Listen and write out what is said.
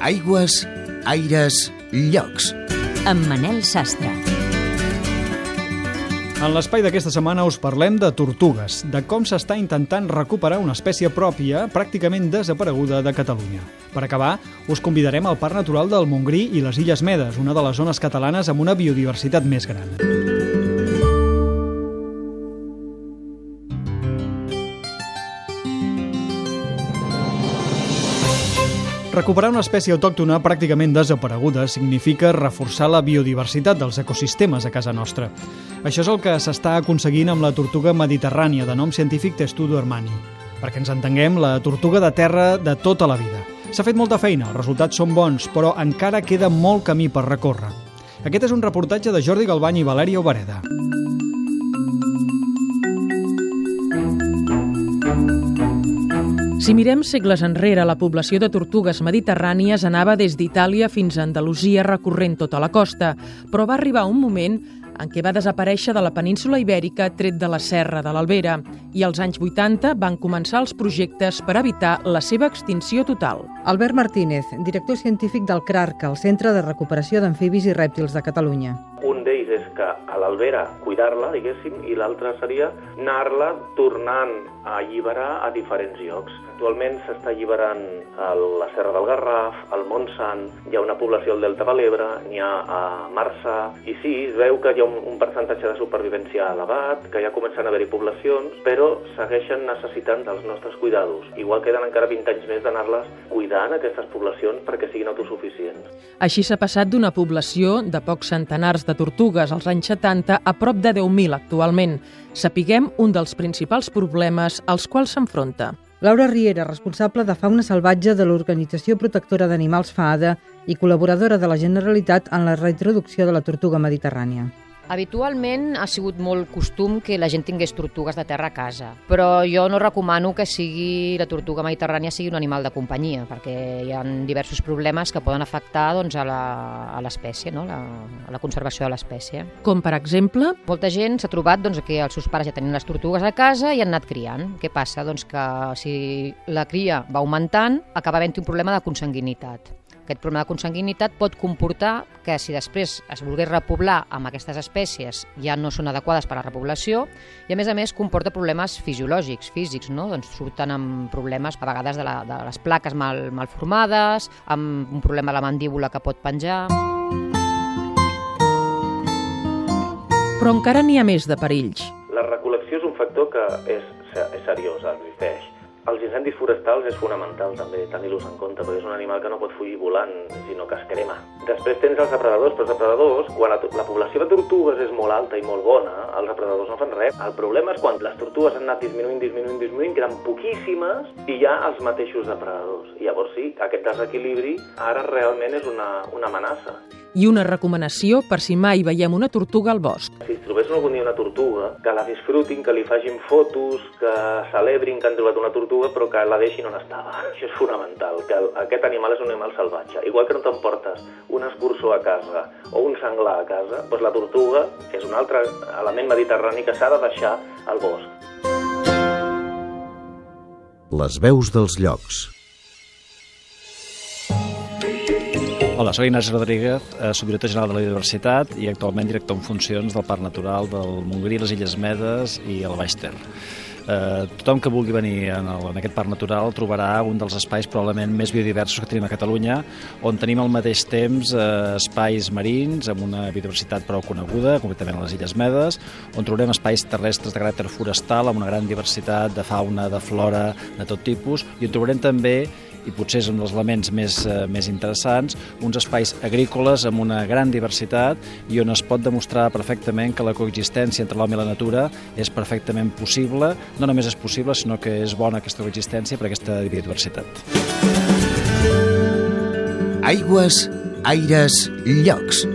Aigües, aires, llocs. Amb Manel Sastre. En l'espai d'aquesta setmana us parlem de tortugues, de com s'està intentant recuperar una espècie pròpia pràcticament desapareguda de Catalunya. Per acabar, us convidarem al Parc Natural del Montgrí i les Illes Medes, una de les zones catalanes amb una biodiversitat més gran. Recuperar una espècie autòctona pràcticament desapareguda significa reforçar la biodiversitat dels ecosistemes a casa nostra. Això és el que s'està aconseguint amb la tortuga mediterrània de nom científic Testudo hermani. Perquè ens entenguem, la tortuga de terra de tota la vida. S'ha fet molta feina, els resultats són bons, però encara queda molt camí per recórrer. Aquest és un reportatge de Jordi Galbany i Valèria Obereda. Si mirem segles enrere, la població de tortugues mediterrànies anava des d'Itàlia fins a Andalusia recorrent tota la costa, però va arribar un moment en què va desaparèixer de la península ibèrica tret de la serra de l'Albera i als anys 80 van començar els projectes per evitar la seva extinció total. Albert Martínez, director científic del CRARC, el Centre de Recuperació d'Amfibis i Rèptils de Catalunya. Un que a l'Albera cuidar-la, diguéssim, i l'altre seria anar-la tornant a alliberar a diferents llocs. Actualment s'està alliberant a la Serra del Garraf, al Montsant, hi ha una població al Delta de l'Ebre, n'hi ha a Marçà, i sí, es veu que hi ha un, un percentatge de supervivència elevat, que ja comencen a haver-hi poblacions, però segueixen necessitant dels nostres cuidados. Igual queden encara 20 anys més d'anar-les cuidant, aquestes poblacions, perquè siguin autosuficients. Així s'ha passat d'una població de pocs centenars de tortugues als anys 70 a prop de 10.000 actualment. Sapiguem un dels principals problemes als quals s'enfronta. Laura Riera, responsable de fauna salvatge de l'Organització Protectora d'Animals FAADA i col·laboradora de la Generalitat en la reintroducció de la tortuga mediterrània. Habitualment ha sigut molt costum que la gent tingués tortugues de terra a casa, però jo no recomano que sigui la tortuga mediterrània sigui un animal de companyia, perquè hi ha diversos problemes que poden afectar doncs, a l'espècie, no? la, a la conservació de l'espècie. Com, per exemple? Molta gent s'ha trobat doncs, que els seus pares ja tenien les tortugues a casa i han anat criant. Què passa? Doncs que si la cria va augmentant, acaba havent un problema de consanguinitat. Aquest problema de consanguinitat pot comportar que si després es volgués repoblar amb aquestes espècies ja no són adequades per a la repoblació i a més a més comporta problemes fisiològics, físics, no? doncs surten amb problemes a vegades de, la, de les plaques mal, mal formades, amb un problema a la mandíbula que pot penjar... Però encara n'hi ha més de perills. La recol·lecció és un factor que és, és seriós, existeix. Els incendis forestals és fonamental també tenir-los en compte, perquè és un animal que no pot fugir volant, sinó que es crema. Després tens els depredadors, però els depredadors, quan la, la població de tortugues és molt alta i molt bona, els depredadors no fan res. El problema és quan les tortugues han anat disminuint, disminuint, disminuint, queden poquíssimes i hi ha els mateixos depredadors. I llavors sí, aquest desequilibri ara realment és una, una amenaça i una recomanació per si mai veiem una tortuga al bosc. Si trobessin algun dia una tortuga, que la disfrutin, que li facin fotos, que celebrin que han trobat una tortuga, però que la deixin on estava. Això és fonamental, que aquest animal és un animal salvatge. Igual que no t'emportes un escurçó a casa o un senglar a casa, doncs la tortuga és un altre element mediterrani que s'ha de deixar al bosc. Les veus dels llocs. Hola, soc Ignasi Rodríguez, eh, subdirector general de la Biodiversitat i actualment director en funcions del Parc Natural del Montgrí, les Illes Medes i el Baix Ter. Eh, tothom que vulgui venir en, el, en aquest parc natural trobarà un dels espais probablement més biodiversos que tenim a Catalunya, on tenim al mateix temps eh, espais marins amb una biodiversitat prou coneguda, concretament a les Illes Medes, on trobarem espais terrestres de caràcter forestal amb una gran diversitat de fauna, de flora, de tot tipus, i on trobarem també i potser és un dels elements més, eh, més interessants, uns espais agrícoles amb una gran diversitat i on es pot demostrar perfectament que la coexistència entre l'home i la natura és perfectament possible, no només és possible, sinó que és bona aquesta coexistència per aquesta biodiversitat. Aigües, aires, llocs.